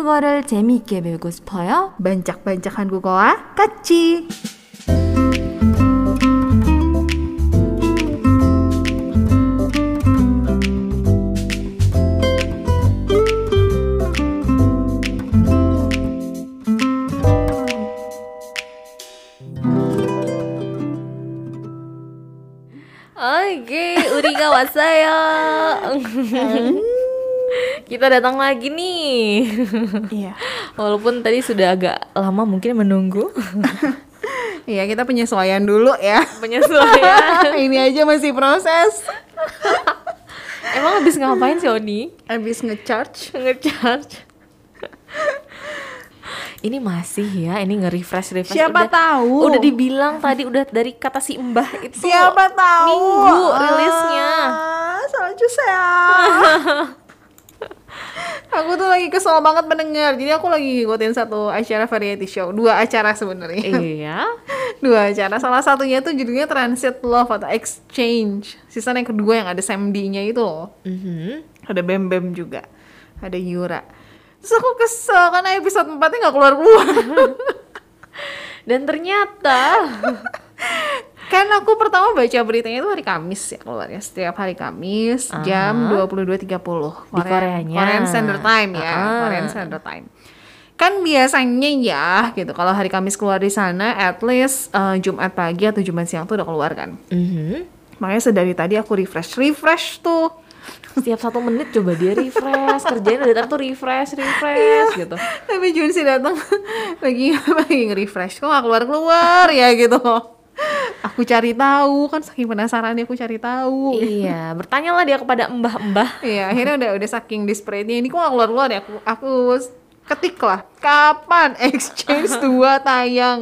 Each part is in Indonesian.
한국어를 재미있게 배우고 싶어요? 반짝반짝 한국어와 같이. Oke, Uriga 왔어요. Kita datang lagi nih. Iya. Walaupun tadi sudah agak lama mungkin menunggu Iya, kita penyesuaian dulu ya. penyesuaian. Ini aja masih proses. Emang habis ngapain sih Oni? Habis ngecharge. Ngecharge. ini masih ya, ini nge-refresh refresh. Siapa udah, tahu? Udah dibilang tadi udah dari kata si Mbah itu. Siapa tahu? Minggu rilisnya. Ah, salju saya. Aku tuh lagi kesel banget mendengar. Jadi aku lagi ngikutin satu acara variety show, dua acara sebenarnya. Iya. dua acara. Salah satunya tuh judulnya Transit Love atau Exchange. Season yang kedua yang ada Sam D-nya itu loh. Mhm. Ada Bem Bem juga. Ada Yura. Terus aku kesel karena episode 4 nya gak keluar-keluar. Dan ternyata kan aku pertama baca beritanya itu hari Kamis ya keluarnya. Setiap hari Kamis jam 22.30. Korean- Koreanya. Korean Standard Time ya. Ah. Korean Standard Time. Kan biasanya ya gitu kalau hari Kamis keluar di sana at least eh, Jumat pagi atau Jumat siang tuh udah keluar kan. Mhm. Makanya sedari tadi aku refresh refresh tuh. setiap satu menit coba dia refresh kerjain udah tuh refresh refresh gitu Tapi Junsi datang lagi lagi nge-refresh kok gak keluar-keluar ya gitu. Aku cari tahu kan saking penasarannya aku cari tahu. iya bertanyalah dia kepada mbah-mbah. Iya, akhirnya udah udah saking desperate-nya. Ini kok gak keluar-keluar ya? Aku aku ketik lah. Kapan exchange 2 tayang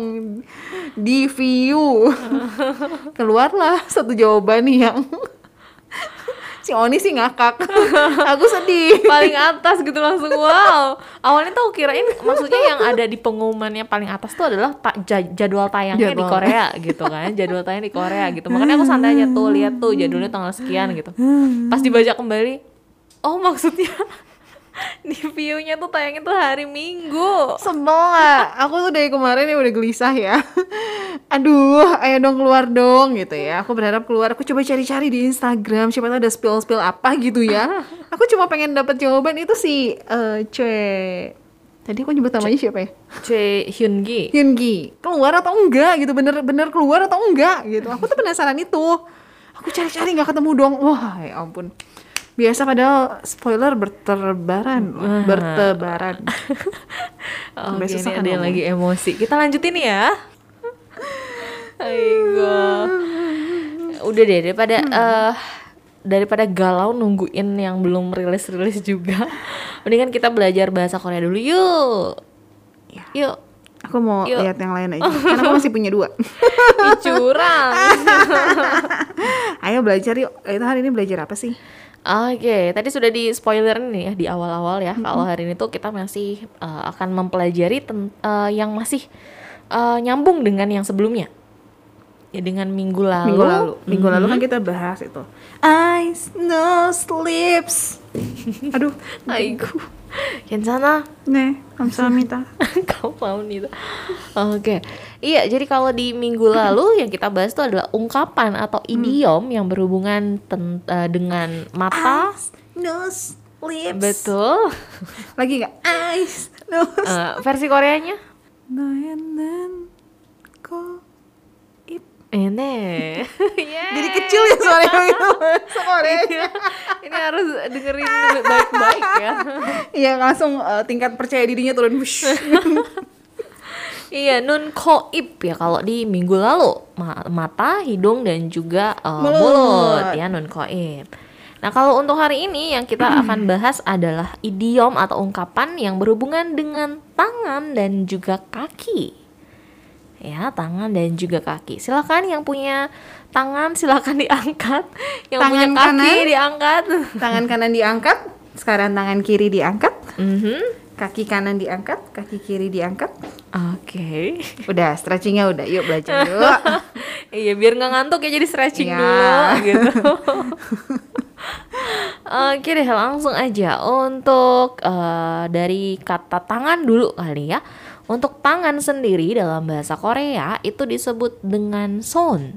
di view? Keluarlah satu jawaban yang si Oni sih ngakak. Aku sedih. Paling atas gitu langsung wow. Awalnya tuh kirain maksudnya yang ada di pengumumannya paling atas tuh adalah jadwal tayangnya di Jadwal. Korea gitu kan. Jadwal tayang di Korea gitu. Makanya aku santai aja tuh lihat tuh jadwalnya tanggal sekian gitu. Pas dibaca kembali oh maksudnya di view-nya tuh tayangnya tuh hari Minggu. Sebel gak? aku tuh dari kemarin ya udah gelisah ya. Aduh ayo dong keluar dong gitu ya. Aku berharap keluar. Aku coba cari-cari di Instagram. Siapa tahu ada spill-spill apa gitu ya. Aku cuma pengen dapat jawaban itu si eh Choi tadi aku nyebut namanya siapa ya? Choi Hyun Gi Hyungi. Keluar atau enggak gitu? Bener-bener keluar atau enggak gitu? Aku tuh penasaran itu. Aku cari-cari nggak ketemu dong. Wah ya ampun biasa padahal spoiler berterbaran bertebaran Oke, susah ini ada yang lagi emosi. Kita lanjutin ya. Aigo. Udah deh daripada eh daripada galau nungguin yang belum rilis-rilis juga. Mendingan kita belajar bahasa Korea dulu yuk. Yuk. aku mau Yuk. lihat yang lain aja karena aku masih punya dua curang. ayo belajar yuk kita hari ini belajar apa sih Oke, tadi sudah di spoiler nih ya di awal-awal ya. Kalau hari ini tuh kita masih eh, akan mempelajari ten- eh, yang masih eh, nyambung dengan yang sebelumnya. Ya dengan minggu lalu. minggu lalu minggu lalu kan kita bahas itu eyes nose lips aduh Aigu. Kensana. nih kamsahamnida Kau mau nih. Oke. Iya, jadi kalau di minggu lalu yang kita bahas itu adalah ungkapan atau idiom yang berhubungan ten- eh, dengan mata. eyes nose lips Betul. lagi nggak eyes nose Eh, versi Koreanya? Naenan ko ip Ini. Yeah. jadi kecil ya suaranya itu bahasa Koreanya Ini harus dengerin baik-baik ya. iya langsung eh, tingkat percaya dirinya turun. Iya, nun koip ya kalau di minggu lalu Ma- mata, hidung dan juga uh, Mulut. mulut. ya nun koip. Nah kalau untuk hari ini yang kita akan bahas adalah idiom atau ungkapan yang berhubungan dengan tangan dan juga kaki. Ya tangan dan juga kaki. Silakan yang punya tangan silakan diangkat, yang punya Tangan kaki kanan? diangkat. tangan kanan diangkat sekarang tangan kiri diangkat Mhm. Kaki kanan diangkat kaki kiri diangkat Oke. udah stretchingnya udah yuk belajar yuk Iya biar nggak ngantuk ya jadi stretching Iya. dulu gitu. Oke deh, langsung aja untuk eh, dari kata tangan dulu kali ya. Untuk tangan sendiri dalam bahasa Korea itu disebut dengan son.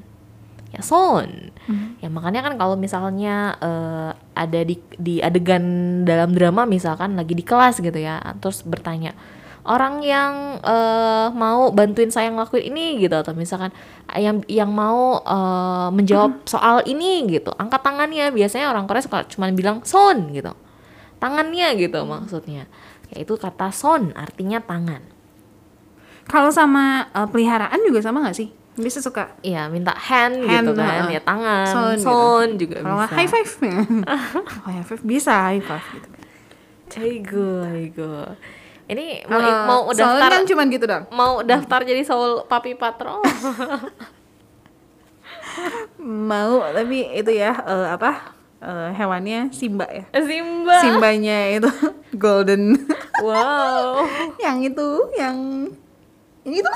Ya son. Ya makanya kan kalau misalnya eh, ada di di adegan dalam drama misalkan lagi di kelas gitu ya, terus bertanya orang yang eh, mau bantuin saya ngelakuin ini gitu atau misalkan yang yang mau eh, menjawab soal ini gitu, angkat tangannya. Biasanya orang Korea suka cuma bilang son gitu. Tangannya gitu maksudnya. Yaitu kata son artinya tangan. Kalau sama eh, peliharaan juga sama nggak sih? Bisa suka Iya, minta hand, Hand, gitu kan, heeh. ya tangan, Son son, gitu. juga kalau bisa. high five. Kalau high five bisa high five gitu. Caigo, caigo. Ini mau Kalau mau daftar kan cuman gitu dong. mau daftar jadi soul papi patrol. Mau tapi itu ya eh, apa? eh, hewannya Simba ya. Simba. Simbanya itu golden. Wow. yang itu, yang yang itu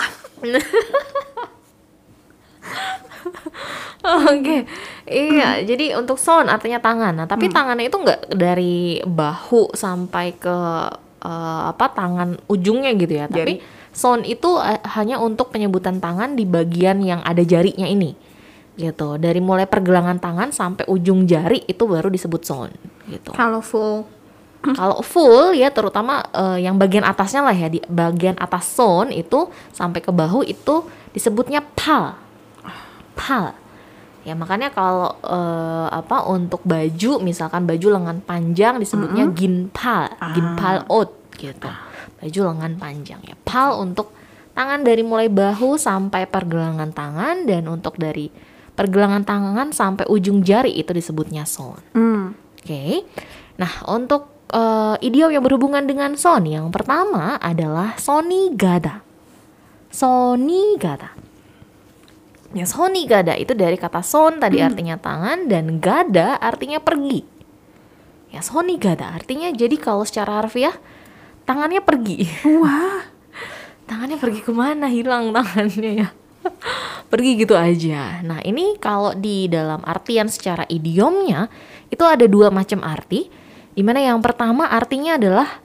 Oke, iya. Jadi untuk son artinya tangan. Nah, tapi tangannya itu enggak dari bahu sampai ke eh, apa tangan ujungnya gitu ya. Tapi son itu eh, hanya untuk penyebutan tangan di bagian yang ada jarinya ini. Gitu. Dari mulai pergelangan tangan sampai ujung jari itu baru disebut son gitu. Kalau full Kalau full ya terutama eh, yang bagian atasnya lah ya di bagian atas son itu sampai ke bahu itu disebutnya pal. Pal. Ya makanya kalau eh, apa untuk baju misalkan baju lengan panjang disebutnya ginpal, ginpal out gitu. Baju lengan panjang ya. Pal untuk tangan dari mulai bahu sampai pergelangan tangan dan untuk dari pergelangan tangan sampai ujung jari itu disebutnya son. hmm, Oke. Nah, untuk eh, idiom yang berhubungan dengan son yang pertama adalah soni gada. Soni gada. Ya, soni gada itu dari kata son tadi artinya tangan dan gada artinya pergi. Ya, soni gada artinya jadi kalau secara harfiah tangannya pergi. Wah, tangannya pergi ke mana? Hilang tangannya ya. Pergi gitu aja. Nah ini kalau di dalam artian secara idiomnya itu ada dua macam arti di mana yang pertama artinya adalah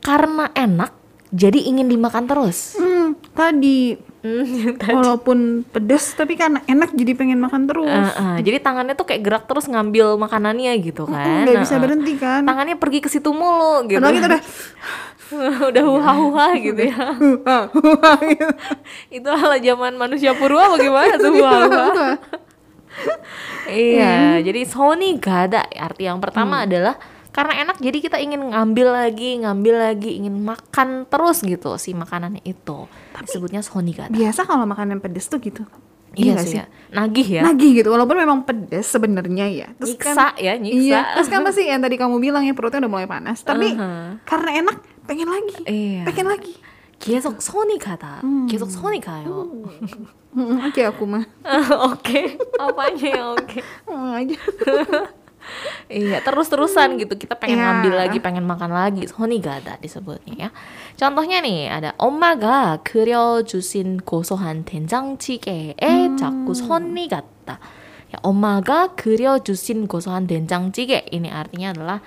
karena enak jadi ingin dimakan terus. Hmm, tadi Hmm, yang tadi. walaupun pedes tapi karena enak jadi pengen makan terus. Eh, eh, jadi tangannya tuh kayak gerak terus ngambil makanannya gitu kan. nggak bisa Eh, eh. berhenti kan. tangannya pergi ke situ mulu gitu. Padahal kita udah udah huha-huha gitu ya. Itu ala zaman manusia purwa bagaimana tuh huha-huha? iya jadi Sony gak ada arti yang pertama adalah karena enak jadi kita ingin ngambil lagi ngambil lagi ingin makan terus gitu si makanannya itu disebutnya Sony gak ada biasa kalau makan yang pedes tuh gitu. iya nggak sih ya nagih ya Nagih gitu walaupun memang pedes sebenarnya ya. Terus nyiksa kan, ya nyiksa Iya, terus kan pasti yang tadi kamu bilang ya perutnya udah mulai panas, tapi Uh-huh. karena enak pengen lagi. Iya. Pengen lagi. 계속 손이 가다 계속 손이 가요 Hmm, Oke aku mah. oke apanya ya oke Hmm, aja. Iya, terus-terusan gitu. Kita pengen Iya. ngambil lagi, pengen makan lagi. 손이 가다 disebutnya ya. Contohnya nih, ada 엄마가 끓여주신 고소한 된장찌개에 자꾸 손이 갔다. Ya, 엄마가 끓여주신 고소한 된장찌개. Ini artinya adalah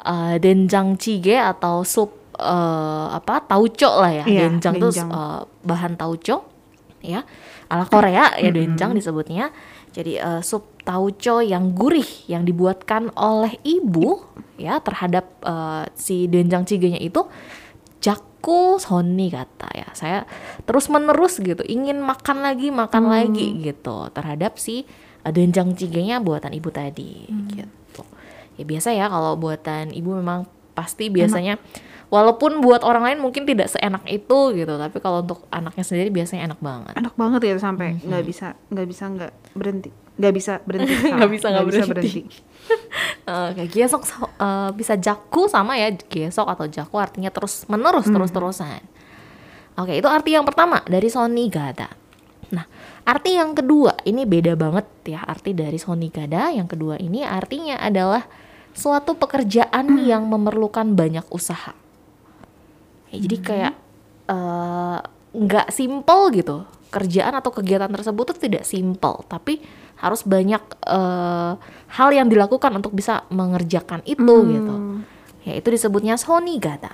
eh, 된장찌개 atau sup eh, apa tauco lah ya. Iya, 된장 itu 된장. eh, bahan tauco ya ala Korea ya doenjang disebutnya jadi eh, sup tauco yang gurih yang dibuatkan oleh ibu ya terhadap eh, si doenjang cigenya itu jaku soni kata ya. Saya terus menerus gitu ingin makan lagi makan lagi gitu terhadap si eh, doenjang cigenya buatan ibu tadi gitu. Ya biasa ya kalau buatan ibu memang pasti biasanya walaupun buat orang lain mungkin tidak seenak itu gitu tapi kalau untuk anaknya sendiri biasanya enak banget. Enak banget ya sampai nggak bisa nggak bisa nggak berhenti. Nggak bisa berhenti. Nggak bisa nggak berhenti. Oke, gesok so- eh, bisa jaku sama ya gesok atau jaku artinya terus menerus terus terusan. Oke, itu arti yang pertama dari Sony Gada. Nah, arti yang kedua ini beda banget ya arti dari Sony Gada. Yang kedua ini artinya adalah suatu pekerjaan yang memerlukan banyak usaha. Ya, jadi kayak eh, nggak simple gitu. Kerjaan atau kegiatan tersebut tuh tidak simple, tapi harus banyak eh, hal yang dilakukan untuk bisa mengerjakan itu Hmm. gitu. Ya itu disebutnya soni gata.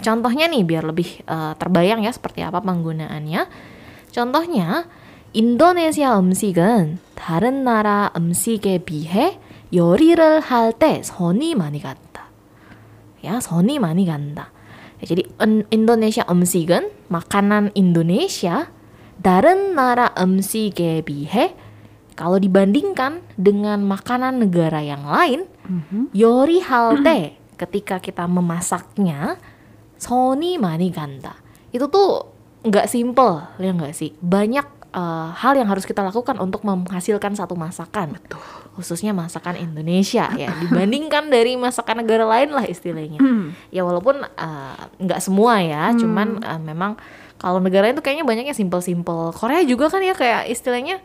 Contohnya nih biar lebih eh, terbayang ya seperti apa penggunaannya. Contohnya 인도네시아 음식은 다른 나라 음식에 비해 요리를 할 때 손이 많이 간다. Ya, 손이 많이 간다. Ya, jadi in- Indonesia 음식은 makanan Indonesia da른 나라 음식에 비해 kalau dibandingkan dengan makanan negara yang lain, mm-hmm. yori halte mm-hmm. ketika kita memasaknya, soni mani ganta Itu tuh nggak simple, ya nggak sih? Banyak uh, hal yang harus kita lakukan untuk menghasilkan satu masakan. Betul. Khususnya masakan Indonesia ya, dibandingkan dari masakan negara lain lah istilahnya. Mm. Ya walaupun eh, nggak uh, semua ya, mm. cuman uh, memang kalau negara itu kayaknya banyaknya simple-simple. Korea juga kan ya kayak istilahnya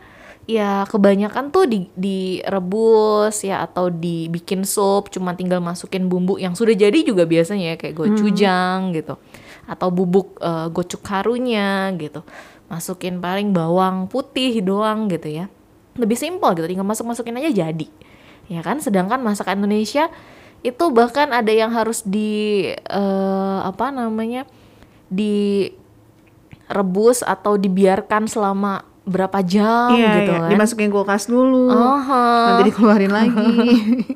ya kebanyakan tuh di direbus ya atau dibikin sup cuma tinggal masukin bumbu yang sudah jadi juga biasanya ya kayak gochujang gitu. Atau bubuk eh, gochugarunya gitu. Masukin paling bawang putih doang gitu ya. Lebih simpel gitu tinggal masuk masukin aja jadi. Ya kan? Sedangkan masakan Indonesia itu bahkan ada yang harus di eh, apa namanya direbus atau dibiarkan selama berapa jam Iya, gitu iya. kan dimasukin kulkas dulu. Aha. Nanti dikeluarin lagi.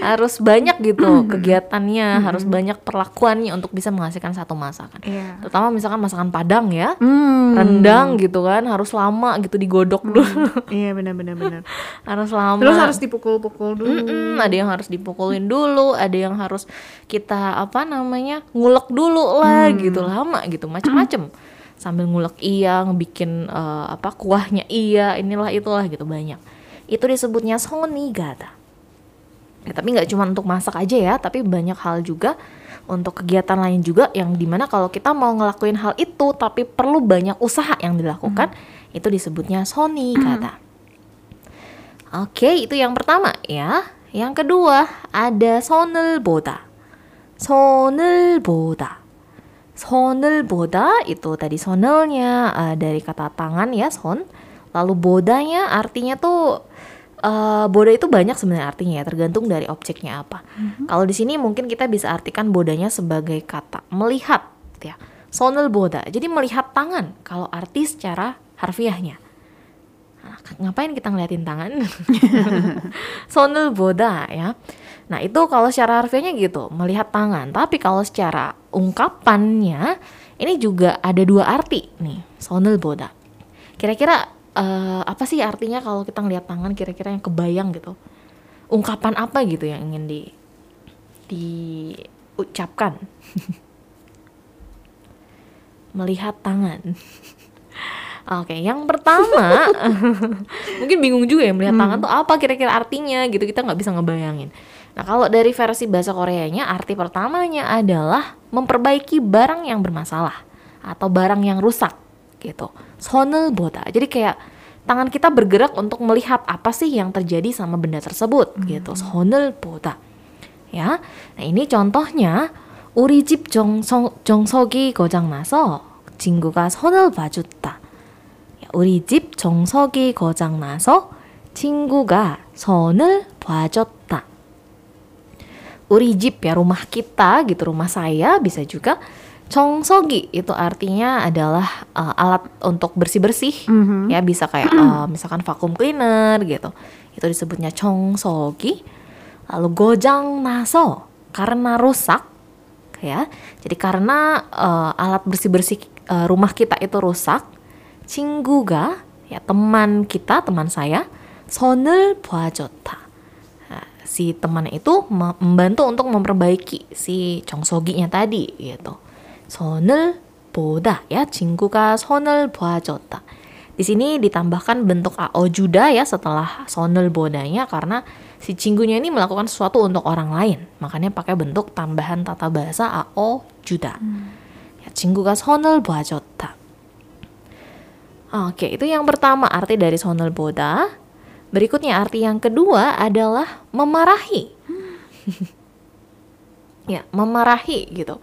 harus banyak gitu kegiatannya harus banyak perlakuannya untuk bisa menghasilkan satu masakan Iya. terutama misalkan masakan Padang ya Hmm. rendang gitu kan harus lama gitu digodok dulu Iya benar-benar benar. harus lama Terus harus dipukul-pukul dulu. Mm-mm, ada yang harus dipukulin dulu, ada yang harus kita apa namanya ngulek dulu lah gitu lama gitu macem-macem sambil ngulek iya, ngebikin eh, apa kuahnya iya, inilah itulah gitu banyak. Itu disebutnya sonigata. Ya, tapi nggak cuma untuk masak aja ya, tapi banyak hal juga untuk kegiatan lain juga yang di mana kalau kita mau ngelakuin hal itu tapi perlu banyak usaha yang dilakukan, itu disebutnya sonigata. Oke, itu yang pertama ya. Yang kedua ada sonel boda. Sonel boda. Sonel boda itu tadi sonelnya eh, dari kata tangan ya son. Lalu bodanya artinya tuh eh, boda itu banyak sebenarnya artinya ya tergantung dari objeknya apa. Kalau di sini mungkin kita bisa artikan bodanya sebagai kata melihat ya. Sonel boda. Jadi melihat tangan kalau arti secara harfiahnya. Nah, ngapain kita ngeliatin tangan? Sonel boda ya. Nah itu kalau secara harfiahnya gitu, melihat tangan. Tapi kalau secara ungkapannya, ini juga ada dua arti nih, sonel boda. Kira-kira eh, apa sih artinya kalau kita ngelihat tangan kira-kira yang kebayang gitu? Ungkapan apa gitu yang ingin di diucapkan? melihat tangan. Oke, yang pertama mungkin bingung juga ya melihat tangan tuh apa kira-kira artinya gitu kita nggak bisa ngebayangin. Nah kalau dari versi bahasa Koreanya arti pertamanya adalah memperbaiki barang yang bermasalah atau barang yang rusak gitu. Sonel boda. Jadi kayak tangan kita bergerak untuk melihat apa sih yang terjadi sama benda tersebut gitu. Sonel boda. Ya, nah ini contohnya 우리 집 정석, 정석이 고장나서 친구가 선을 봐줬다. 야, 우리 집 정석이 고장나서 친구가 선을 봐줬다. urijip ya rumah kita gitu rumah saya bisa juga Chongsogi itu artinya adalah uh, alat untuk bersih-bersih mm-hmm. ya bisa kayak uh, misalkan vakum cleaner gitu. Itu disebutnya chongsogi. Lalu gojang naso karena rusak ya. Jadi karena uh, alat bersih-bersih uh, rumah kita itu rusak, cingguga ya teman kita, teman saya, Sonel buajota si teman itu membantu untuk memperbaiki si Chongsogi-nya tadi gitu. Sonel boda ya, jingkuka sonel boajota. Di sini ditambahkan bentuk ao juda ya setelah sonel bodanya karena si cinggunya ini melakukan sesuatu untuk orang lain. Makanya pakai bentuk tambahan tata bahasa ao juda. Hmm. Ya, jingkuka sonel boajota. Oke, itu yang pertama arti dari sonel boda. Berikutnya arti yang kedua adalah memarahi. ya, memarahi gitu.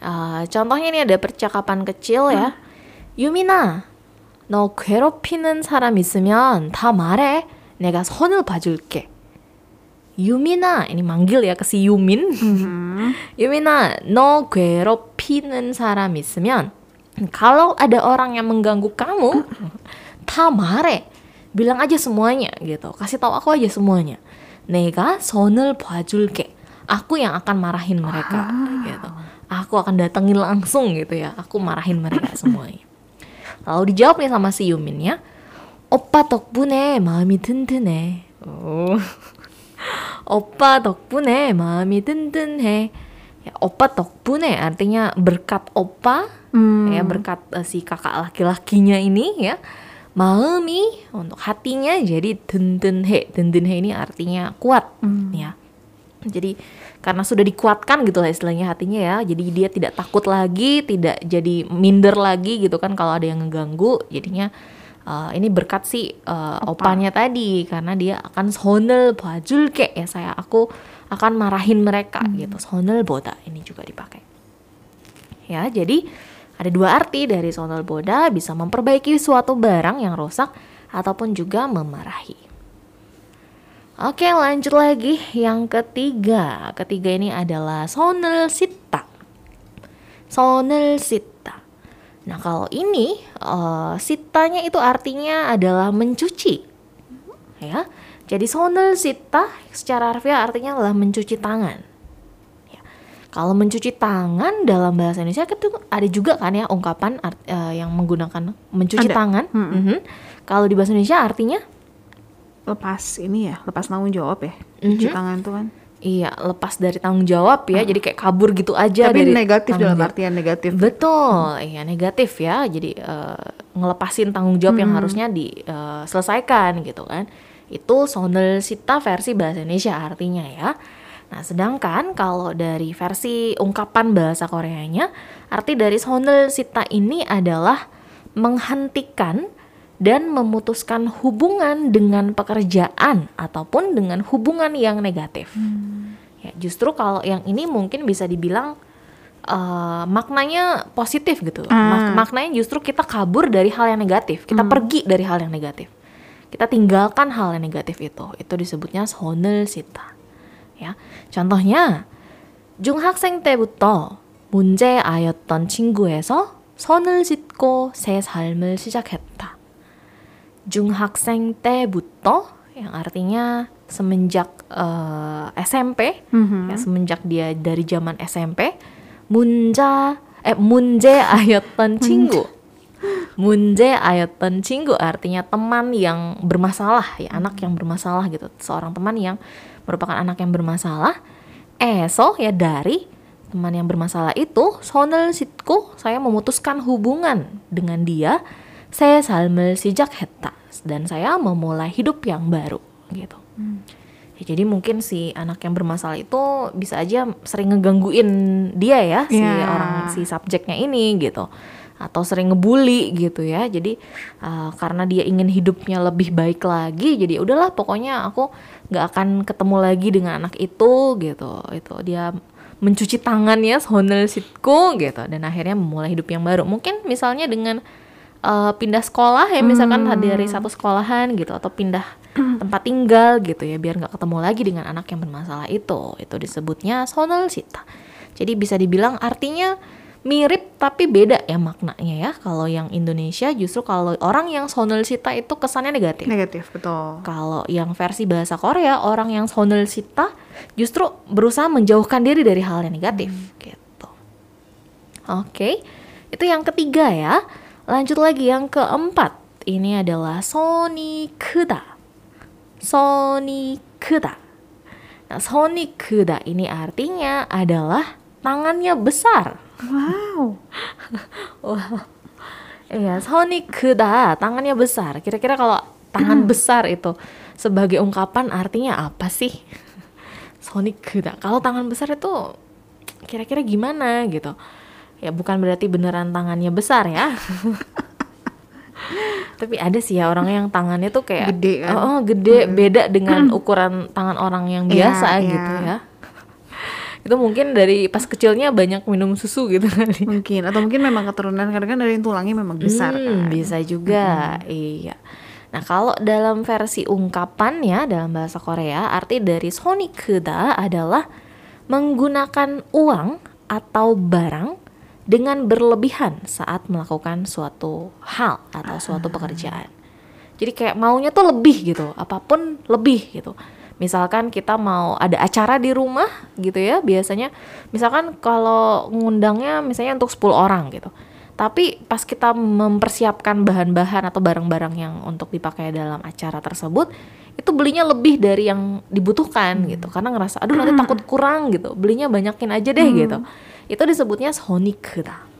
Uh, contohnya ini ada percakapan kecil ya. Yumina, 너 괴롭히는 사람 있으면 다 말해. 내가 선을 봐줄게. 유민아, ini manggil ya ke si Yumin. Yumina, no 괴롭히는 사람 있으면 kalau ada orang yang mengganggu kamu, 다 말해. Bilang aja semuanya gitu. Kasih tahu aku aja semuanya. 내가 선을 봐줄게. Aku yang akan marahin mereka gitu. Aku akan datengin langsung gitu ya. Aku marahin mereka semuanya. Lalu dijawab nih sama si Yumin ya. 오빠 덕분에 마음이 든든해. Oh. 오빠 덕분에 마음이 든든해. Ya, opa 덕분에 artinya berkat opa Hmm. ya berkat eh, si kakak laki-lakinya ini ya Malmi untuk hatinya jadi dendenhe. Dendenhe ini artinya kuat hmm. ya. Jadi karena sudah dikuatkan gitu lah istilahnya hatinya ya. Jadi dia tidak takut lagi, tidak jadi minder lagi gitu kan kalau ada yang mengganggu Jadinya uh, ini berkat si uh, opanya tadi karena dia akan sonel bajul kek ya saya aku akan marahin mereka hmm. gitu. Sonel boda ini juga dipakai. Ya, jadi ada dua arti dari sonel boda bisa memperbaiki suatu barang yang rusak ataupun juga memarahi. Oke lanjut lagi. Yang ketiga. Ketiga ini adalah sonel sita Sonel sita Nah kalau ini eh, sitanya itu artinya adalah mencuci. Ya. Jadi sonel sita secara harfiah artinya adalah mencuci tangan. Kalau mencuci tangan dalam bahasa Indonesia itu ada juga kan ya ungkapan art- eh, yang menggunakan mencuci Ada. tangan Mhm. Kalau di bahasa Indonesia artinya lepas ini ya, lepas tanggung jawab ya. Cuci tangan tuh kan. Iya, lepas dari tanggung jawab ya. Jadi kayak kabur gitu aja Tapi dari negatif dalam jawab. artian negatif. Betul, iya negatif ya. Jadi eh, ngelepasin tanggung jawab yang harusnya diselesaikan gitu kan. Itu sonel sita versi bahasa Indonesia artinya ya. Nah, sedangkan kalau dari versi ungkapan bahasa Koreanya, arti dari sonel sita ini adalah menghentikan dan memutuskan hubungan dengan pekerjaan ataupun dengan hubungan yang negatif. Ya, justru kalau yang ini mungkin bisa dibilang eh, maknanya positif gitu. Mak- maknanya justru kita kabur dari hal yang negatif, kita pergi dari hal yang negatif. Kita tinggalkan hal yang negatif itu. Itu disebutnya sonel sita. Ya. Contohnya 중학생 때부터 문제아였던 친구에서 선을 싣고 새 삶을 시작했다. 중학생 때부터 yang artinya semenjak eh, SMP ya semenjak dia dari zaman SMP 문자 eh 문제아였던 친구 문제아였던 친구 artinya teman yang bermasalah ya anak yang bermasalah gitu seorang teman yang merupakan anak yang bermasalah, esok ya dari teman yang bermasalah itu, sonel sitku saya memutuskan hubungan dengan dia, saya salmel sejak heta dan saya memulai hidup yang baru gitu. Hmm. Ya, jadi mungkin si anak yang bermasalah itu bisa aja sering ngegangguin dia ya yeah. si iya. orang si subjeknya ini gitu atau sering ngebully gitu ya jadi uh, karena dia ingin hidupnya lebih baik lagi jadi ya udahlah pokoknya aku nggak akan ketemu lagi dengan anak itu gitu. Itu dia mencuci tangannya sitku gitu. Dan akhirnya memulai hidup yang baru. Mungkin misalnya dengan uh, pindah sekolah ya misalkan dari satu sekolahan gitu. Atau pindah tempat tinggal gitu ya. Biar nggak ketemu lagi dengan anak yang bermasalah itu. Itu disebutnya sonel sita. Jadi bisa dibilang artinya mirip tapi beda ya maknanya ya. Kalau yang Indonesia justru kalau orang yang sonel sita itu kesannya negatif. Negatif, betul. kalau yang versi bahasa Korea orang yang sonel sita justru berusaha menjauhkan diri dari hal yang negatif. Gitu. Oke itu yang ketiga ya. Lanjut lagi yang keempat. Ini adalah Sony Kuda. Sony Kuda. Nah Sony Kuda ini artinya adalah tangannya besar Wow. Iya, Sony Kuda, tangannya besar. Kira-kira kalau tangan besar itu sebagai ungkapan artinya apa sih? Sony Kuda. Kalau tangan besar itu kira-kira gimana gitu? Ya bukan berarti beneran tangannya besar ya. Tapi ada sih ya orang yang tangannya tuh kayak Gede kan? Oh, oh, gede, beda dengan ukuran tangan orang yang Iya, biasa iya. gitu ya. Itu mungkin dari pas kecilnya banyak minum susu gitu kali. Mungkin. Atau mungkin memang keturunan karena kan dari tulangnya memang besar Hmm, kan. bisa juga. Iya. Nah kalau dalam versi ungkapannya dalam bahasa Korea arti dari sonikda adalah menggunakan uang atau barang dengan berlebihan saat melakukan suatu hal atau suatu pekerjaan. Jadi kayak maunya tuh lebih gitu apa pun lebih gitu misalkan kita mau ada acara di rumah gitu ya biasanya misalkan kalau ngundangnya misalnya untuk 10 orang gitu. Tapi pas kita mempersiapkan bahan-bahan atau barang-barang yang untuk dipakai dalam acara tersebut itu belinya lebih dari yang dibutuhkan gitu. Karena ngerasa aduh nanti takut kurang gitu belinya banyakin aja deh gitu. Itu disebutnya sonikda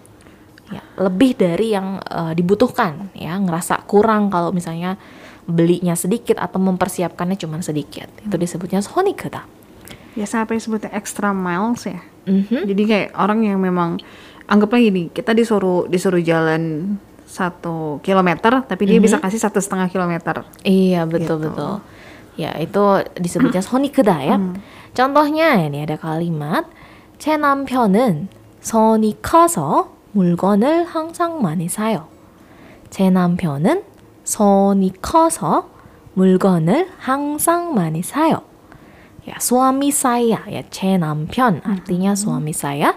ya lebih dari yang eh, dibutuhkan ya ngerasa kurang kalau misalnya belinya sedikit atau mempersiapkannya cuma sedikit itu disebutnya sonikda biasa apa yang sebutnya extra miles ya Mhm. jadi kayak orang yang memang anggaplah gini kita disuruh disuruh jalan satu kilometer tapi dia bisa kasih satu setengah kilometer Iya betul Gitu. betul. Ya itu disebutnya sonikda ya. contohnya ini ada kalimat 제 남편은 손이 커서 물건을 항상 많이 사요. 제 남편은 손이 커서 물건을 항상 많이 사요. Ya suami saya ya 제 남편 artinya suami saya.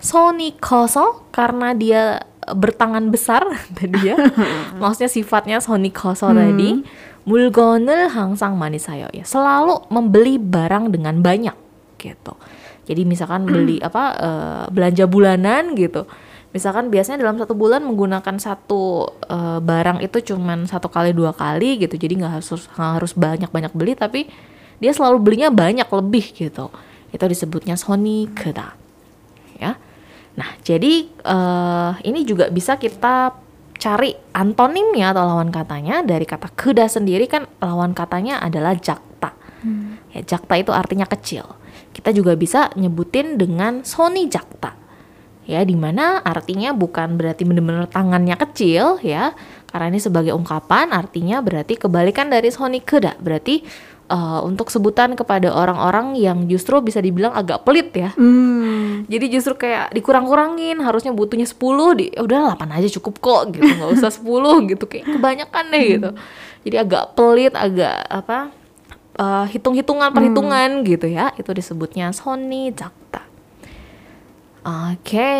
손이 커서 karena dia bertangan besar tadi ya. Maksudnya sifatnya 손이 커서 tadi. 물건을 항상 많이 사요 ya. Selalu membeli barang dengan banyak gitu. Jadi misalkan beli apa eh, belanja bulanan gitu. Misalkan biasanya dalam satu bulan menggunakan satu eh, barang itu cuman satu kali dua kali gitu. Jadi nggak harus nggak harus banyak banyak beli tapi dia selalu belinya banyak lebih gitu. Itu disebutnya Sony Keda ya. Nah, jadi eh, ini juga bisa kita cari antonimnya atau lawan katanya dari kata keda sendiri kan lawan katanya adalah jakta. Ya, jakta itu artinya kecil. Kita juga bisa nyebutin dengan soni jakta. Ya, di mana artinya bukan berarti benar-benar tangannya kecil ya. Karena ini sebagai ungkapan artinya berarti kebalikan dari soni keda. Berarti eh, untuk sebutan kepada orang-orang yang justru bisa dibilang agak pelit ya. Hmm. Jadi justru kayak dikurang-kurangin, harusnya butuhnya 10, di ya udah 8 aja cukup kok gitu, nggak usah 10 gitu kayak kebanyakan deh gitu. Jadi agak pelit, agak apa? eh, hitung-hitungan perhitungan gitu ya. Itu disebutnya soni jakta. Oke.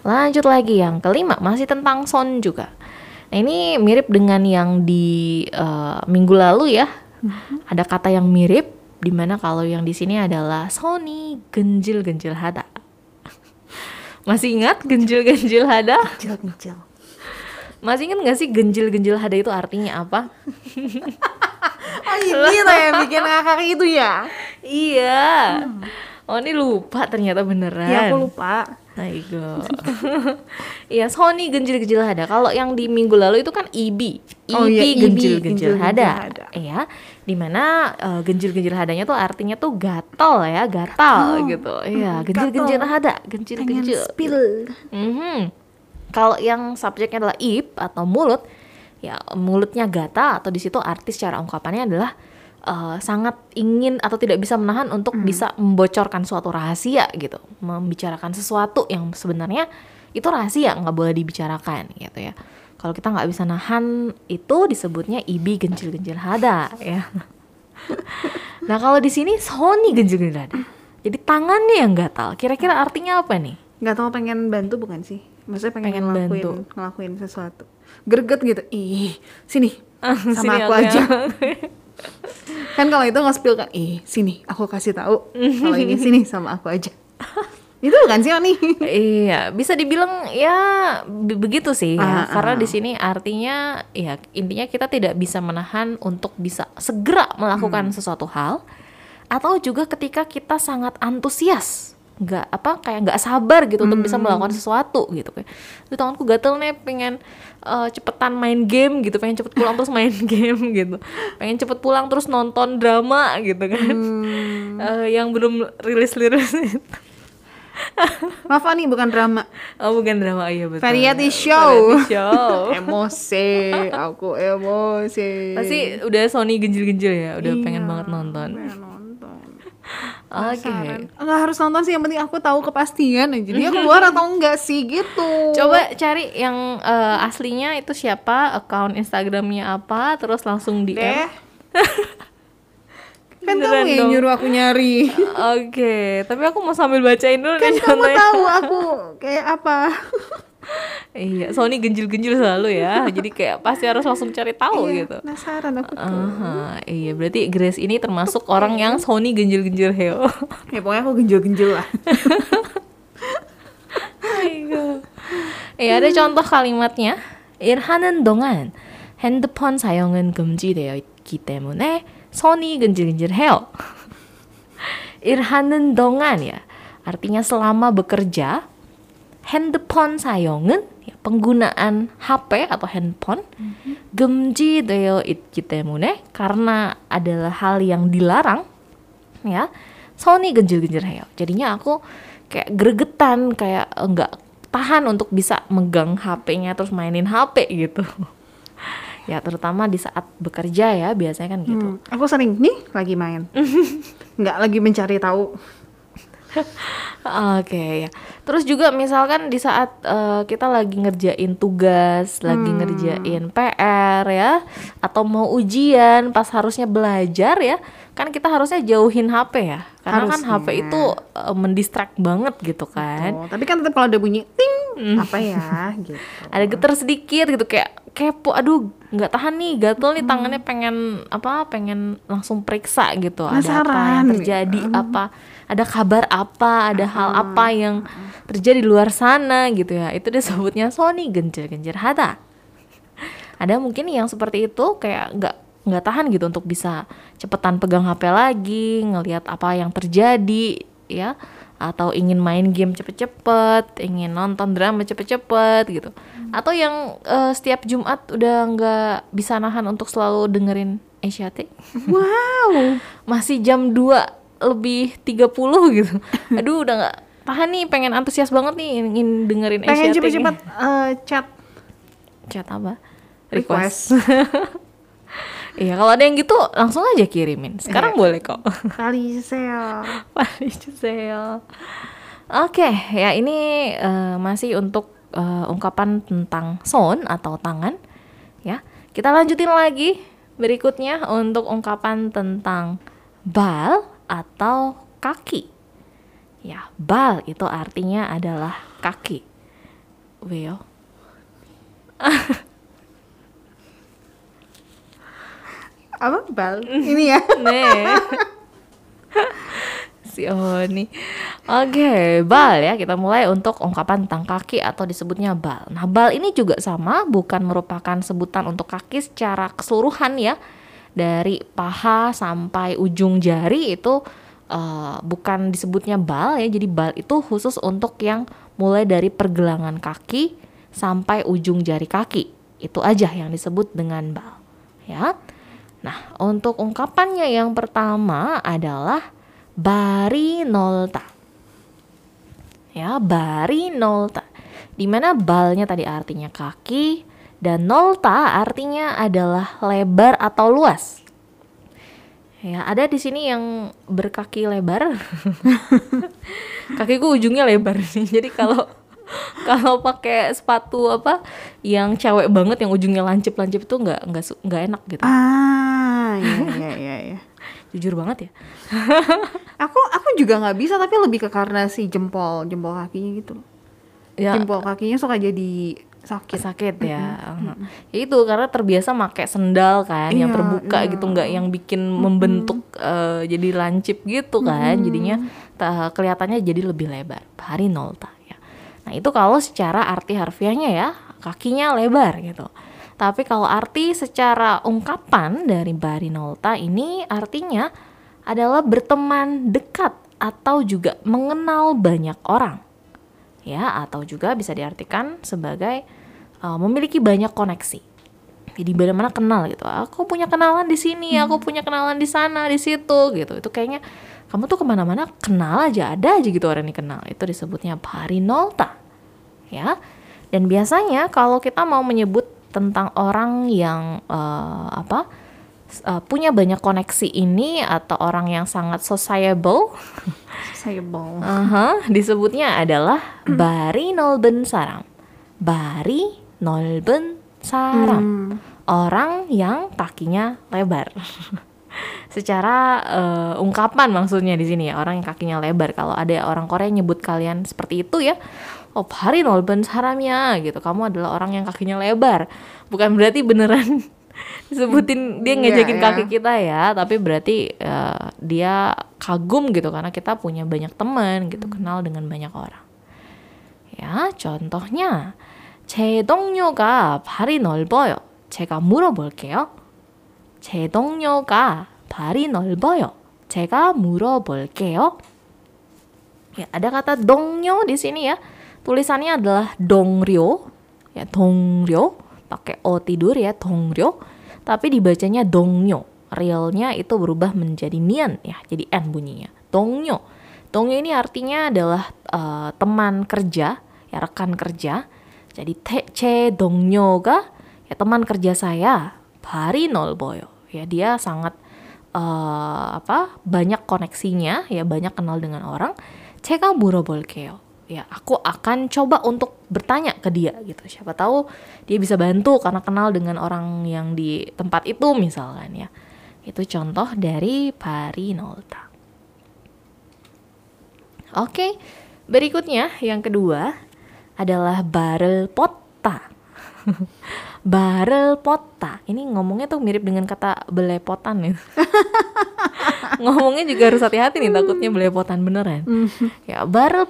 Lanjut lagi yang kelima, masih tentang son juga. Nah, ini mirip dengan yang di eh, minggu lalu ya. Ada kata yang mirip di mana kalau yang di sini adalah Sony genjil genjil hada. Masih ingat genjil genjil hada? kecil kecil Masih ingat nggak sih genjil genjil hada itu artinya apa? oh ini yang bikin ngakak itu ya iya. Oh ini lupa ternyata beneran. ya aku lupa Aigo. Iya, Sony genjil-genjil hada. Kalau yang di minggu lalu itu kan IBI. Oh iya, IBI IBI, genjil-genjil genjil-genjil hada. Iya, di mana eh, genjil-genjil hadanya tuh artinya tuh gatal ya, gatal gitu. Iya, genjil-genjil hada, genjil-genjil. spill Mhm. Kalau yang subjeknya adalah ip atau mulut, ya mulutnya gatal atau di situ artis secara ungkapannya adalah eh, sangat ingin atau tidak bisa menahan untuk bisa membocorkan suatu rahasia gitu, membicarakan sesuatu yang sebenarnya itu rahasia nggak boleh dibicarakan gitu ya. Kalau kita nggak bisa nahan itu disebutnya ibi genjil-genjil hada ya. nah kalau di sini Sony genjil-genjil hada. Jadi tangannya yang gatal. Kira-kira artinya apa nih? nggak tahu pengen bantu bukan sih maksudnya pengen, Pengen ngelakuin bantu. ngelakuin sesuatu greget gitu ih sini sama Sini aku aja kan kalau itu nggak spill kan ih sini aku kasih tahu kalau ini sini sama aku aja itu bukan sih Oni iya, bisa dibilang ya be- begitu sih ya. Ah, Karena ah. di sini artinya ya intinya kita tidak bisa menahan untuk bisa segera melakukan Hmm. sesuatu hal atau juga ketika kita sangat antusias nggak apa kayak nggak sabar gitu untuk Hmm. bisa melakukan sesuatu gitu kayak "Duh, tanganku gatel nih pengen eh, cepetan main game gitu pengen cepet pulang terus main game gitu pengen cepet pulang terus nonton drama gitu kan Hmm. Eh, yang belum rilis rilis maaf Oni bukan drama Oh bukan drama iya betul. Variety show. Variety show. emosi aku emosi Pasti udah Sony genjil-genjil ya, udah Iya, pengen banget nonton. pengen nonton Oke. Penasaran. Nggak harus nonton sih, yang penting aku tahu kepastian aja. Dia keluar atau enggak sih gitu. Coba cari yang eh, aslinya itu siapa, account Instagramnya apa, terus langsung DM. deh. kan Beneran kamu yang dong. nyuruh aku nyari. Oke, tapi aku mau sambil bacain dulu kan nih kamu contohnya. tahu aku kayak apa. Iya, Sony genjil-genjil selalu ya. Jadi kayak pasti harus langsung cari tahu Iya, gitu. Penasaran aku tuh. Aha, iya berarti Grace ini termasuk orang yang Sony genjil-genjil heo. Ya pokoknya aku genjel-genjel lah. 예, ada contoh kalimatnya. 일하는 동안 핸드폰 사용은 금지되어 있기 때문에 손이 근질근질해요. 일하는 동안 ya, artinya selama bekerja, 핸드폰 사용은 ya, penggunaan HP atau handphone 금지되어 있기 때문에 karena adalah hal yang dilarang ya Sony genjil-genjil jadinya aku kayak gregetan kayak enggak tahan untuk bisa megang HP-nya terus mainin HP gitu ya terutama di saat bekerja ya biasanya kan gitu Hmm, aku sering nih lagi main. Nggak lagi mencari tahu. Oke ya. Terus juga misalkan di saat eh, kita lagi ngerjain tugas, lagi ngerjain PR ya, atau mau ujian pas harusnya belajar ya, kan kita harusnya jauhin HP ya, karena kan HP Harusnya. itu eh, mendistract banget gitu kan. Oh, tapi kan tetap kalau ada bunyi ting apa ya gitu. Ada getar sedikit gitu kayak kepo, aduh nggak tahan nih, gatel nih tangannya pengen apa, pengen langsung periksa gitu, ada apa yang terjadi, apa ada kabar apa, ada hal apa yang terjadi di luar sana gitu ya. Itu disebutnya Sony genjer-genjer hata. Ada mungkin yang seperti itu kayak nggak nggak tahan gitu untuk bisa cepetan pegang HP lagi, ngelihat apa yang terjadi ya atau ingin main game cepet-cepet, ingin nonton drama cepet-cepet gitu. Atau yang eh, setiap Jumat udah nggak bisa nahan untuk selalu dengerin Asiatic Wow. masih jam 2 lebih 30 gitu. Aduh udah nggak tahan nih pengen antusias banget nih ingin dengerin Pengen cepet-cepet eh, chat Chat apa? request. Iya kalau ada yang gitu langsung aja kirimin. Sekarang boleh kok. Kali sel. Paling Giselle. Oke, ya ini eh, masih untuk eh, ungkapan tentang son atau tangan. Ya, kita lanjutin lagi berikutnya untuk ungkapan tentang bal atau kaki. Ya, bal itu artinya adalah kaki. Will. Apa bal? Ini ya. Nih. si Oni. Oke, bal ya. Kita mulai untuk ungkapan tentang kaki atau disebutnya bal. Nah, bal ini juga sama, bukan merupakan sebutan untuk kaki secara keseluruhan ya. Dari paha sampai ujung jari itu eh, bukan disebutnya bal ya. Jadi bal itu khusus untuk yang mulai dari pergelangan kaki sampai ujung jari kaki. Itu aja yang disebut dengan bal. Ya. Nah, untuk ungkapannya yang pertama adalah barinolta. Ya, barinolta. Di mana balnya tadi artinya kaki dan nolta artinya adalah lebar atau luas. Ya, ada di sini yang berkaki lebar. Kakiku ujungnya lebar nih. Jadi kalau kalau pakai sepatu apa yang cewek banget yang ujungnya lancip-lancip itu nggak nggak nggak enak gitu. Ah, iya iya iya iya. Jujur banget ya. Aku aku juga nggak bisa tapi lebih ke karena si jempol jempol kakinya gitu. Ya Jempol kakinya suka jadi sakit. sakit ya. Ya itu karena terbiasa pakai sendal kan yang Iya, terbuka iya. gitu nggak yang bikin membentuk eh, jadi lancip gitu kan. Jadinya ta- kelihatannya jadi lebih lebar. Barinolta ya. Nah, itu kalau secara arti harfiahnya ya, kakinya lebar gitu. Tapi kalau arti secara ungkapan dari barinolta ini artinya adalah berteman dekat atau juga mengenal banyak orang ya atau juga bisa diartikan sebagai uh, memiliki banyak koneksi. Jadi benar-benar kenal gitu. Aku punya kenalan di sini, aku punya kenalan di sana, di situ gitu. Itu kayaknya kamu tuh ke mana-mana kenal aja, ada aja gitu orang yang kenal. Itu disebutnya parinolta, ya. Dan biasanya kalau kita mau menyebut tentang orang yang uh, apa uh, punya banyak koneksi ini atau orang yang sangat sociable, sociable, uh-huh, disebutnya adalah Bari Nolben sarang, Bari Nolben Sarang. Mm. orang yang kakinya lebar. Secara uh, ungkapan maksudnya di sini ya, orang yang kakinya lebar. Kalau ada orang Korea nyebut kalian seperti itu ya, oh bari nolben saramnya gitu kamu adalah orang yang kakinya lebar bukan berarti beneran sebutin dia Iya, ngejekin iya. kaki kita ya, tapi berarti uh, dia kagum gitu karena kita punya banyak teman gitu, kenal dengan banyak orang. Ya, contohnya 제 동료가 발이 넓어요. 제가 물어볼게요. 제 동료가 발이 넓어요. 제가 물어볼게요. Ya, ada kata 동료 di sini ya. Tulisannya adalah 동료. Ya, 동료. Pakai o tidur ya, 동료. tapi dibacanya dongnyo. Realnya itu berubah menjadi nian ya, jadi n bunyinya. Dongnyo. Dongnyo ini artinya adalah uh, teman kerja, ya rekan kerja. Jadi tece dongnyo ga ya teman kerja saya Bari Nolboyo. Ya dia sangat uh, apa banyak koneksinya, ya banyak kenal dengan orang. Cekang buro bolkeo Ya aku akan coba untuk bertanya ke dia gitu. Siapa tahu dia bisa bantu karena kenal dengan orang yang di tempat itu misalkan ya. Itu contoh dari parinolta. Oke, berikutnya yang kedua adalah barel pota. barel pota. Ini ngomongnya tuh mirip dengan kata belepotan ya. ngomongnya juga harus hati-hati nih takutnya belepotan beneran. Ya, barel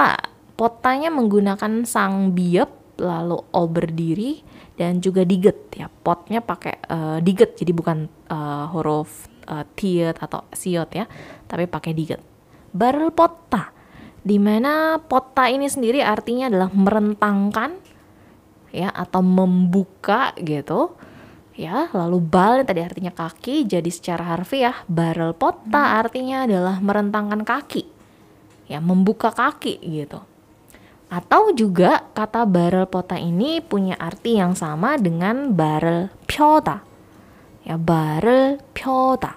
pota. Potanya menggunakan sang biep lalu o berdiri dan juga diget ya. Potnya pakai eh, diget jadi bukan eh, huruf eh, tiet atau siot ya, tapi pakai diget. Barel pota. Di mana pota ini sendiri artinya adalah merentangkan ya atau membuka gitu ya lalu bal yang tadi artinya kaki jadi secara harfiah barel pota artinya adalah merentangkan kaki ya membuka kaki gitu. Atau juga kata barel pota ini punya arti yang sama dengan barel pyoda. Ya barel pyoda.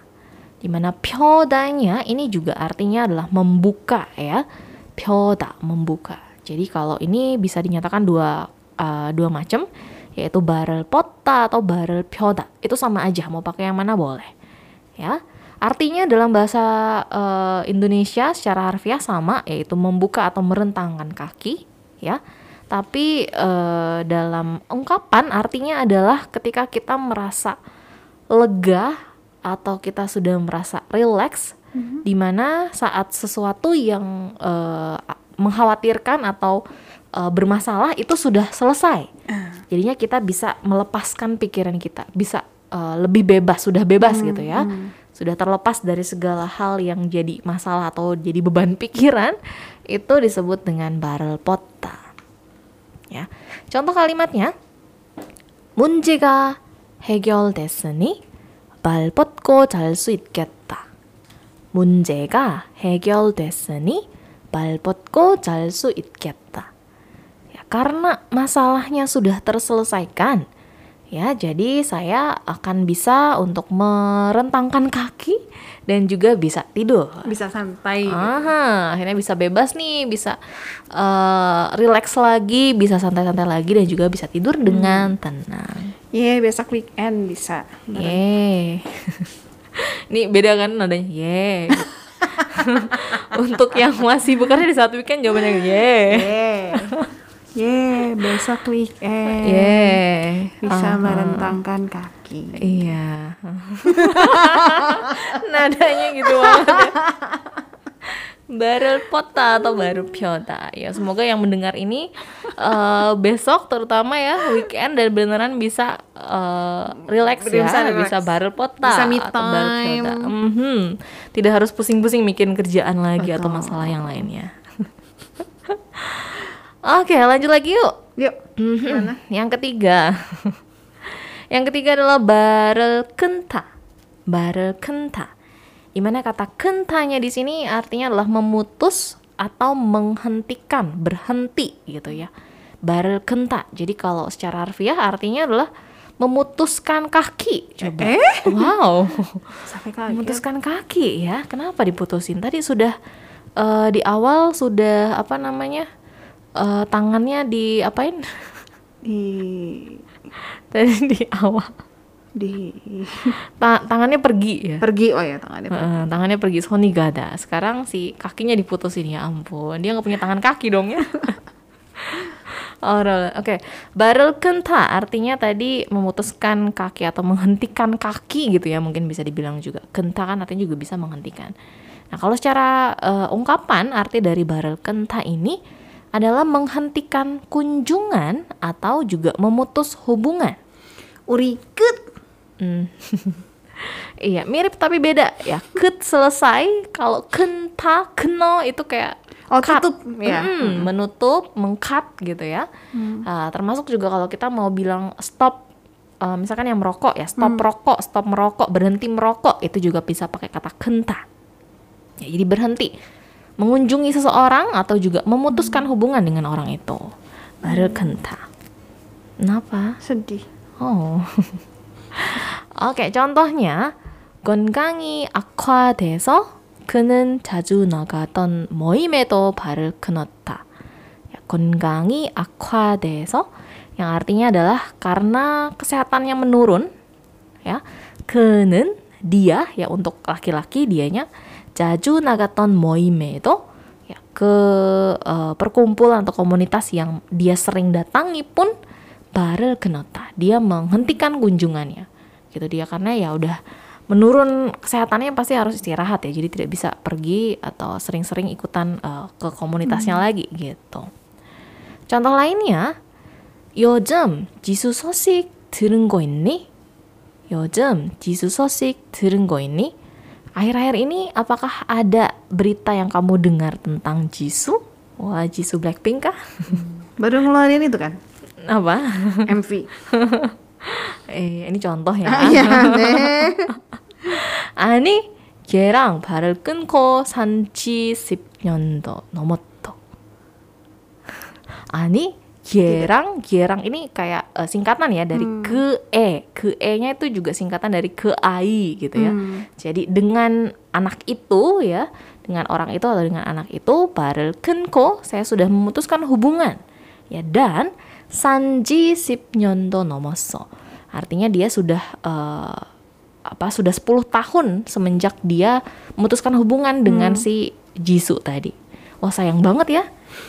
Di mana pyodanya ini juga artinya adalah membuka ya pyoda membuka. Jadi kalau ini bisa dinyatakan dua uh, dua macam yaitu barel pota atau barel pyoda. Itu sama aja mau pakai yang mana boleh ya artinya dalam bahasa uh, Indonesia secara harfiah sama yaitu membuka atau merentangkan kaki ya tapi uh, dalam ungkapan artinya adalah ketika kita merasa lega atau kita sudah merasa rileks di mana saat sesuatu yang uh, mengkhawatirkan atau uh, bermasalah itu sudah selesai. Jadinya kita bisa melepaskan pikiran kita, bisa uh, lebih bebas, sudah bebas gitu ya Sudah terlepas dari segala hal yang jadi masalah atau jadi beban pikiran, itu disebut dengan barrel pota. Ya. Contoh kalimatnya 문제가 해결됐으니 발 뻗고 잘 수 있겠다. 문제가 해결됐으니 발 뻗고 잘 수 있겠다. Ya, karena masalahnya sudah terselesaikan, ya jadi saya akan bisa untuk merentangkan kaki dan juga bisa tidur. Bisa santai. Aha, akhirnya bisa bebas nih, bisa eh relax lagi, bisa santai-santai lagi dan juga bisa tidur dengan tenang. Iya, besok weekend bisa. Yeay. Ini beda kan nadanya. Yeay. Untuk yang masih bekerja di saat weekend jawabannya yeay. Yeay. Yeay, besok weekend. Yeay. Bisa Aha. merentangkan kaki. Iya. Nadanya gitu banget ya. Barel pota atau baru piota. Ya semoga yang mendengar ini eh, besok terutama ya weekend dan beneran bisa eh, relax ya, Bisa relax. bisa barel pota Bisa me atau barel time. piota. Mhm. Tidak harus pusing-pusing mikirin kerjaan lagi atau Betul. masalah yang lainnya. Oke, lanjut lagi yuk. Yuk, Mhm. gimana? Yang ketiga. Yang ketiga adalah barel kenta. Barel kenta. Di mana kata kentanya di sini artinya adalah memutus atau menghentikan, berhenti gitu ya. Barel kenta. Jadi kalau secara harfiah artinya adalah memutuskan kaki. Coba. Eh? Wow. Sampai kaget. memutuskan kaki ya. Kenapa diputusin? Tadi sudah eh, di awal sudah apa namanya? Eh, tangannya di apain? Di Tadi di awal. di Ta- tangannya pergi ya. pergi oh ya tangannya. Heeh, tangannya pergi Sony Gada. Sekarang si kakinya diputusin ya ampun. Dia nggak punya tangan kaki dong ya. Oral. Oke. Barel kenta artinya tadi memutuskan kaki atau menghentikan kaki gitu ya mungkin bisa dibilang juga. Kenta kan artinya juga bisa menghentikan. Nah, kalau secara eh, ungkapan arti dari barel kenta ini adalah menghentikan kunjungan atau juga memutus hubungan. Urikut. Hmm. iya, mirip tapi beda ya. Ket selesai, kalau kenta, keno itu kayak Oh, cut. tutup, ya. Mm, menutup, mengkat gitu ya. Ah, termasuk juga kalau kita mau bilang stop eh, misalkan yang merokok ya, stop rokok, stop merokok, berhenti merokok, itu juga bisa pakai kata kenta. Ya, jadi berhenti mengunjungi seseorang atau juga memutuskan hubungan dengan orang itu. Baru kenta. Kenapa? Sedih. Oh. Oke, contohnya 건강이 악화돼서 그는 자주 나가던 모임에도 발을 끊었다. Ya, 건강이 악화돼서 yang artinya adalah karena kesehatannya menurun ya. 그는 dia ya untuk laki-laki dianya 자주 나갔던 모임에도 ya ke eh, perkumpulan atau komunitas yang dia sering datangi pun barel kenota dia menghentikan kunjungannya gitu dia karena ya udah menurun kesehatannya pasti harus istirahat ya jadi tidak bisa pergi atau sering-sering ikutan eh, ke komunitasnya lagi gitu contoh lainnya 요즘 지수 소식 들은 거 있니? 요즘 지수 소식 들은 거 있니? Akhir-akhir ini apakah ada berita yang kamu dengar tentang Jisoo? Wah, Jisoo Blackpink kah? Baru ngeluarin itu kan Apa? MV. eh, ini contoh ya. Ah, Iya, 네. 아니, 걔랑 발을 끊고 산지 10년도 넘었다. 아니, Gitu. Gerang, Gerang ini kayak uh, singkatan ya dari hmm. ke e, ke e-nya itu juga singkatan dari ke ai gitu ya. Hmm. Jadi dengan anak itu ya, dengan orang itu atau dengan anak itu, parel Kenko, saya sudah memutuskan hubungan ya dan Sanji Sipnyonto Nomoso. Artinya dia sudah uh, apa sudah 10 tahun semenjak dia memutuskan hubungan dengan hmm. si Jisoo tadi. Wah sayang banget ya.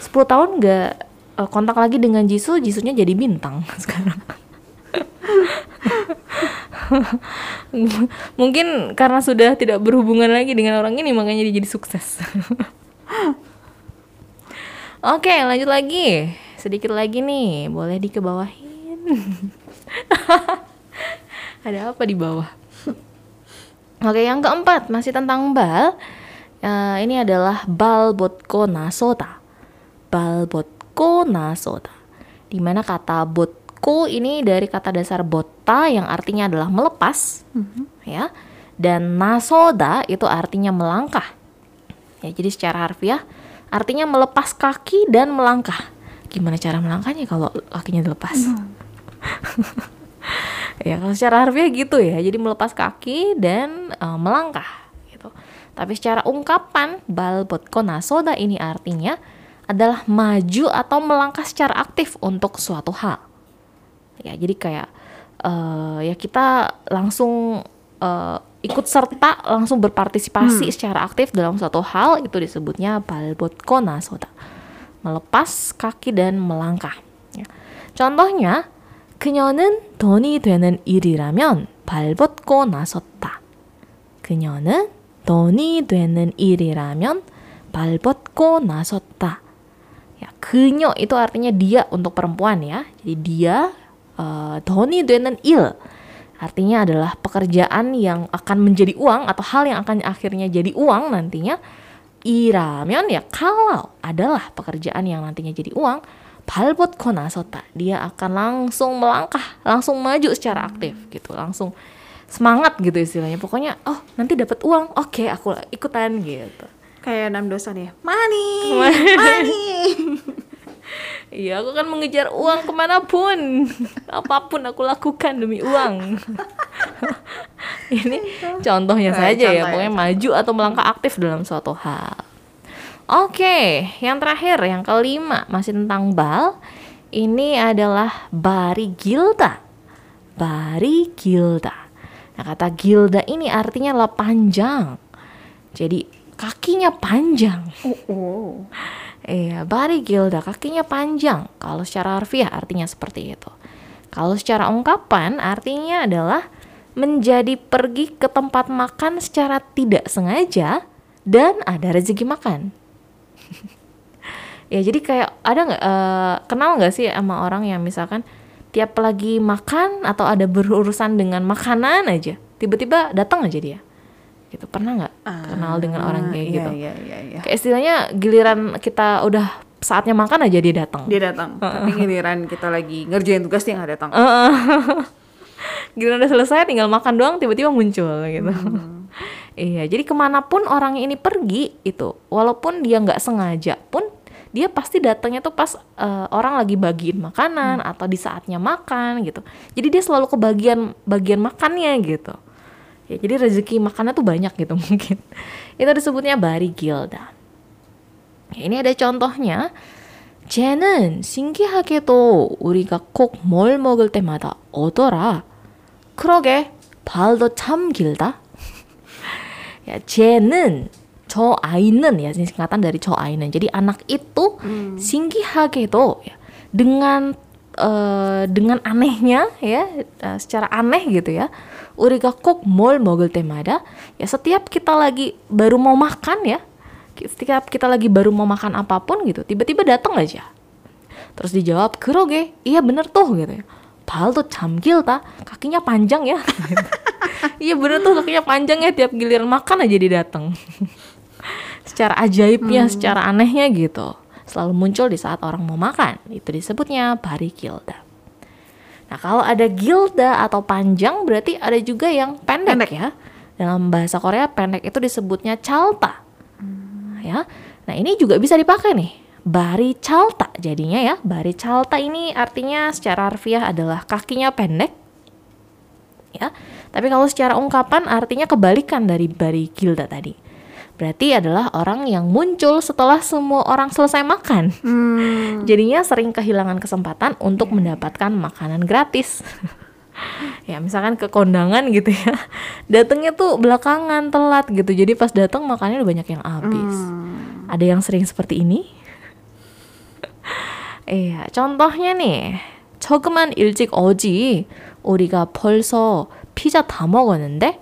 10 tahun nggak eh, kontak lagi dengan Jisoo, Jisunya jadi bintang sekarang. Mungkin karena sudah tidak berhubungan lagi dengan orang ini makanya dia jadi sukses. Oke, lanjut lagi. Sedikit lagi nih, boleh dikebawahin. Ada apa di bawah? Oke, yang keempat masih tentang bal. Eh, ini adalah bal botko nasoda. Bal botko nasoda. Di mana kata botko ini dari kata dasar bota yang artinya adalah melepas, ya. Dan nasoda itu artinya melangkah. Ya, jadi secara harfiah artinya melepas kaki dan melangkah. Gimana cara melangkahnya kalau kakinya dilepas? ya kalau secara harfiah gitu ya jadi melepas kaki dan eh, melangkah gitu tapi secara ungkapan balbot konasoda ini artinya adalah maju atau melangkah secara aktif untuk suatu hal ya jadi kayak eh, ya kita langsung eh, ikut serta langsung berpartisipasi secara aktif dalam suatu hal itu disebutnya balbot konasoda melepas kaki dan melangkah ya. contohnya 그녀는 돈이 되는 일이라면 발벗고 나섰다. 그녀는 돈이 되는 일이라면 발벗고 나섰다. kenyo itu artinya dia untuk perempuan ya. Jadi dia eh, uh, Tony Duenen Il. Artinya adalah pekerjaan yang akan menjadi uang atau hal yang akan akhirnya jadi uang nantinya. iramion ya kalau adalah pekerjaan yang nantinya jadi uang, palbot konasota dia akan langsung melangkah, langsung maju secara aktif gitu, langsung semangat gitu istilahnya. Pokoknya oh nanti dapat uang, oke okay, aku ikutan gitu. Kayak enam dosa nih. Money, money. Iya, aku kan mengejar uang ke mana pun, apa pun aku lakukan demi uang. Ini contohnya Eh, saja ya, contoh ya, pokoknya maju atau melangkah aktif dalam suatu hal. Oke, yang terakhir, yang kelima masih tentang bal. Ini adalah bari gilda. Bari gilda. Nah, kata gilda ini artinya adalah panjang. Jadi kakinya panjang. Oh, oh. Iya, bari gilda kakinya panjang. Kalau secara harfiah artinya seperti itu. Kalau secara ungkapan artinya adalah menjadi pergi ke tempat makan secara tidak sengaja dan ada rezeki makan. ya jadi kayak ada nggak eh, kenal nggak sih sama orang yang misalkan tiap lagi makan atau ada berurusan dengan makanan aja tiba-tiba datang aja dia gitu. Pernah nggak kenal dengan orang kayak iya, gitu? Iya, iya, iya. kayak istilahnya giliran kita udah saatnya makan aja dia datang. Dia datang, tapi giliran kita lagi ngerjain tugas dia nggak datang. giliran udah selesai tinggal makan doang tiba-tiba muncul gitu. Iya jadi ke mana pun orang ini pergi itu walaupun dia nggak sengaja pun dia pasti datangnya tuh pas eh, orang lagi bagiin makanan atau di saatnya makan gitu. Jadi dia selalu kebagian bagian makannya gitu ya jadi rezeki makannya tuh banyak gitu mungkin itu disebutnya bari gilda Ya, ini ada contohnya 쟤는 신기하게도 우리가 꼭 뭘 먹을 때마다 오더라. 그러게 발도 참 길다. ya, 쟤는 저 아이는 ya ini singkatan dari 저 아이는. Jadi anak itu 신기하게도 ya, dengan eh, dengan anehnya ya eh, secara aneh gitu ya. 우리가 꼭 뭘 먹을 때마다 ya setiap kita lagi baru mau makan ya setiap kita lagi baru mau makan apapun gitu tiba-tiba datang aja terus dijawab 그러게 iya bener tuh gitu ya 발도 참 길다 kakinya panjang ya iya bener tuh kakinya panjang ya tiap giliran makan aja dia datang secara ajaibnya secara anehnya gitu selalu muncul di saat orang mau makan itu disebutnya bari gilda nah kalau ada gilda atau panjang berarti ada juga yang pendek, Pendek. ya dalam bahasa Korea pendek itu disebutnya chalta ya. Nah, ini juga bisa dipakai nih. Bari calta jadinya ya. Bari calta ini artinya secara harfiah adalah kakinya pendek. Ya. Tapi kalau secara ungkapan artinya kebalikan dari bari gilda tadi Berarti adalah orang yang muncul setelah semua orang selesai makan. Hmm. Jadinya sering kehilangan kesempatan untuk mendapatkan makanan gratis. ya misalkan ke kondangan gitu ya datangnya tuh belakangan telat gitu jadi pas datang makannya udah banyak yang habis ada yang sering seperti ini iya contohnya nih 조금만 일찍 오지 우리가 벌써 피자 다 먹었는데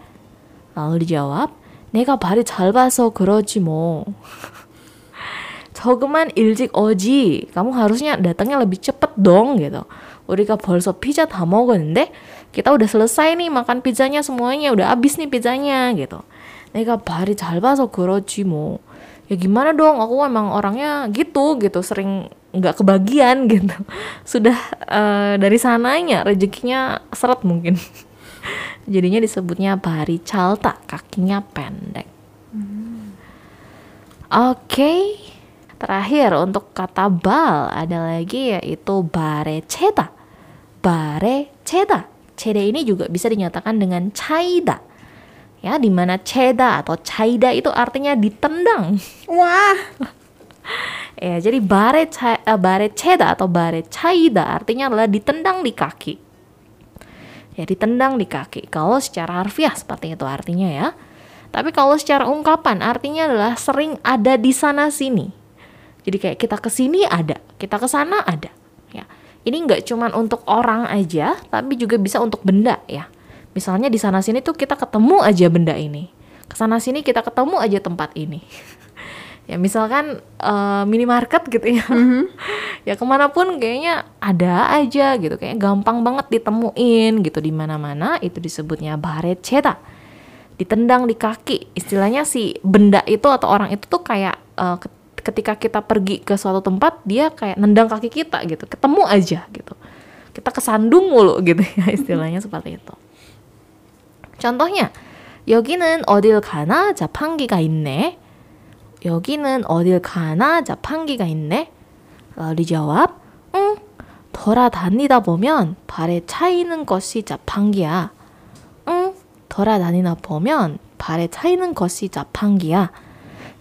라울이 jawab 내가 발이 짧아서 그러지 뭐 조금만 일찍 오지. Kamu harusnya datangnya lebih cepet dong gitu. 우리가 벌써 피자 다 먹었는데 kita udah selesai nih makan pizzanya semuanya udah habis nih pizzanya gitu. 내가 발이 짧아서 그러지 뭐. Ya gimana dong? Aku emang orangnya gitu gitu, sering nggak kebagian gitu. Sudah eh, dari sananya rezekinya seret mungkin. Jadinya disebutnya bari calta, kakinya pendek. Oke. Terakhir untuk kata bal ada lagi yaitu bare ceda. Bare ceda. Ceda ini juga bisa dinyatakan dengan caida. Ya, di mana ceda atau caida itu artinya ditendang. Wah, Ya, jadi bare ca- eh, bare ceda atau bare caida artinya adalah ditendang di kaki. Ya, ditendang di kaki. Kalau secara harfiah seperti itu artinya ya. Tapi kalau secara ungkapan artinya adalah sering ada di sana sini. Jadi kayak kita ke sini ada, kita ke sana ada. Ya. Ini nggak cuman untuk orang aja, tapi juga bisa untuk benda ya. Misalnya di sana sini tuh kita ketemu aja benda ini. Ke sana sini kita ketemu aja tempat ini. ya misalkan eh, minimarket gitu ya. ya kemanapun kayaknya ada aja gitu, kayak gampang banget ditemuin gitu di mana-mana. Itu disebutnya baret ceta ditendang di kaki. Istilahnya si benda itu atau orang itu tuh kayak eh, ket- ketika kita pergi ke suatu tempat dia kayak nendang kaki kita gitu, ketemu aja gitu. Kita kesandung mulu gitu ya istilahnya seperti itu. contohnya 여기는 어딜 가나 자판기가 있네. 여기는 어딜 가나 자판기가 있네. Lalu dijawab, 돌아다니다 보면 발에 차이는 것이 자판기야. 응, 돌아다니다 보면 발에 차이는 것이 자판기야.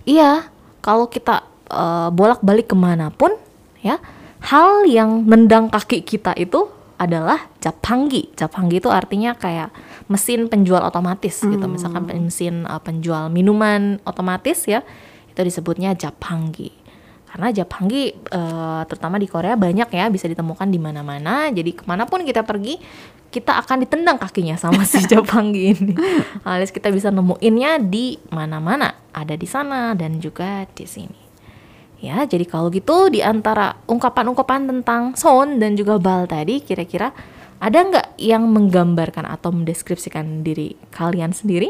Iya, kalau kita uh, bolak-balik kemanapun, ya, hal yang nendang kaki kita itu adalah japanggi. Japanggi itu artinya kayak mesin penjual otomatis gitu. Misalkan mesin uh, penjual minuman otomatis ya, itu disebutnya japanggi. Karena japanggi uh, terutama di Korea banyak ya bisa ditemukan di mana-mana. Jadi ke mana pun kita pergi, kita akan ditendang kakinya sama si japanggi ini. Alias kita bisa nemuinnya di mana-mana, ada di sana dan juga di sini. Ya, jadi kalau gitu di antara ungkapan-ungkapan tentang son dan juga bal tadi, kira-kira ada nggak yang menggambarkan atau mendeskripsikan diri kalian sendiri?